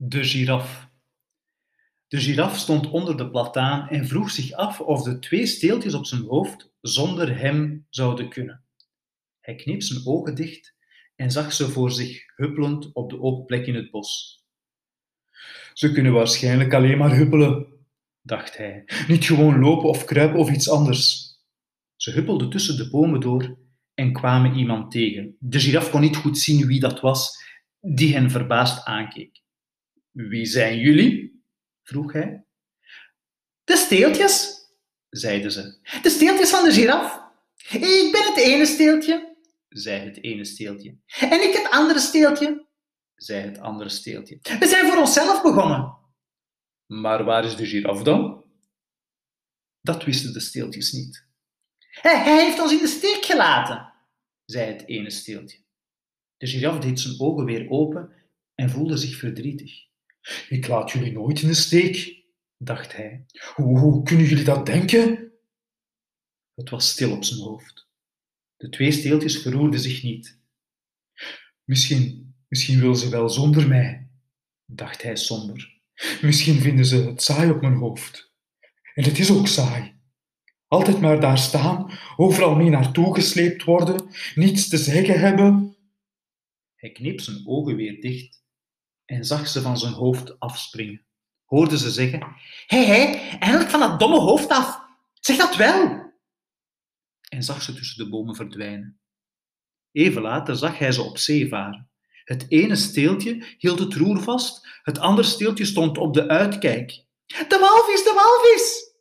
De giraf. De giraf stond onder de plataan en vroeg zich af of de twee steeltjes op zijn hoofd zonder hem zouden kunnen. Hij kneep zijn ogen dicht en zag ze voor zich huppelend op de open plek in het bos. Ze kunnen waarschijnlijk alleen maar huppelen, dacht hij, niet gewoon lopen of kruipen of iets anders. Ze huppelden tussen de bomen door en kwamen iemand tegen. De giraf kon niet goed zien wie dat was, die hen verbaasd aankeek. Wie zijn jullie? vroeg hij. De steeltjes, zeiden ze. De steeltjes van de giraf. Ik ben het ene steeltje, zei het ene steeltje. En ik het andere steeltje, zei het andere steeltje. We zijn voor onszelf begonnen. Maar waar is de giraf dan? Dat wisten de steeltjes niet. Hij heeft ons in de steek gelaten, zei het ene steeltje. De giraf deed zijn ogen weer open en voelde zich verdrietig. Ik laat jullie nooit in de steek, dacht hij. Hoe, kunnen jullie dat denken? Het was stil op zijn hoofd. De twee steeltjes verroerden zich niet. Misschien, misschien willen ze wel zonder mij, dacht hij somber. Misschien vinden ze het saai op mijn hoofd. En het is ook saai. Altijd maar daar staan, overal mee naartoe gesleept worden, niets te zeggen hebben. Hij kneep zijn ogen weer dicht en zag ze van zijn hoofd afspringen. Hoorde ze zeggen: Hé, hé, eindelijk van dat domme hoofd af. Zeg dat wel. En zag ze tussen de bomen verdwijnen. Even later zag hij ze op zee varen. Het ene steeltje hield het roer vast, het andere steeltje stond op de uitkijk. De walvis, de walvis!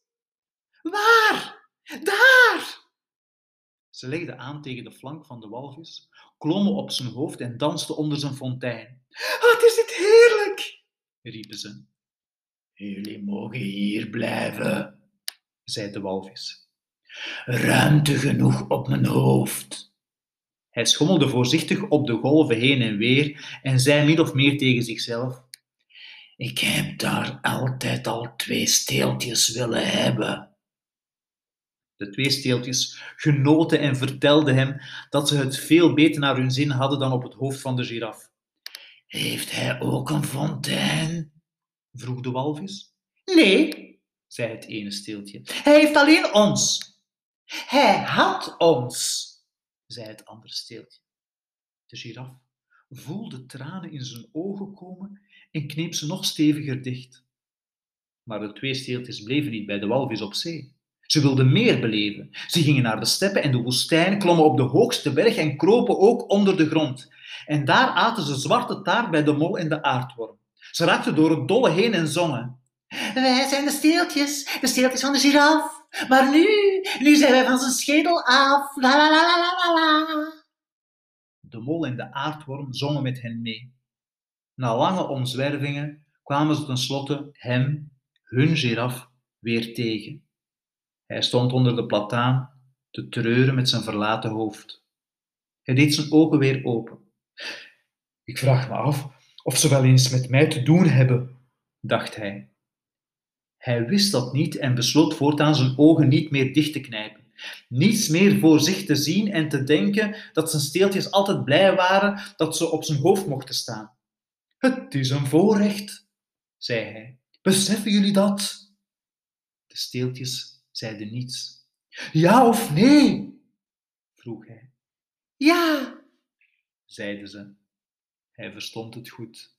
Waar? Daar! Ze legde aan tegen de flank van de walvis, klommen op zijn hoofd en dansten onder zijn fontein. Wat is dit heerlijk! riepen ze. Jullie mogen hier blijven, zei de walvis. Ruimte genoeg op mijn hoofd. Hij schommelde voorzichtig op de golven heen en weer en zei min of meer tegen zichzelf: Ik heb daar altijd al twee steeltjes willen hebben. De twee steeltjes genoten en vertelden hem dat ze het veel beter naar hun zin hadden dan op het hoofd van de giraf. Heeft hij ook een fontein? vroeg de walvis. Nee, zei het ene steeltje. Hij heeft alleen ons. Hij had ons, zei het andere steeltje. De giraf voelde tranen in zijn ogen komen en kneep ze nog steviger dicht. Maar de twee steeltjes bleven niet bij de walvis op zee. Ze wilden meer beleven. Ze gingen naar de steppen en de woestijn, klommen op de hoogste berg en kropen ook onder de grond. En daar aten ze zwarte taart bij de mol en de aardworm. Ze raakten door het dolle heen en zongen. Wij zijn de steeltjes, de steeltjes van de giraf. Maar nu, nu zijn wij van zijn schedel af. La la la la la. De mol en de aardworm zongen met hen mee. Na lange omzwervingen kwamen ze tenslotte hem, hun giraf, weer tegen. Hij stond onder de plataan te treuren met zijn verlaten hoofd. Hij deed zijn ogen weer open. Ik vraag me af of ze wel eens met mij te doen hebben, dacht hij. Hij wist dat niet en besloot voortaan zijn ogen niet meer dicht te knijpen. Niets meer voor zich te zien en te denken dat zijn steeltjes altijd blij waren dat ze op zijn hoofd mochten staan. Het is een voorrecht, zei hij. Beseffen jullie dat? De steeltjes zeiden niets. Ja of nee? vroeg hij. Ja, zeiden ze. Hij verstond het goed.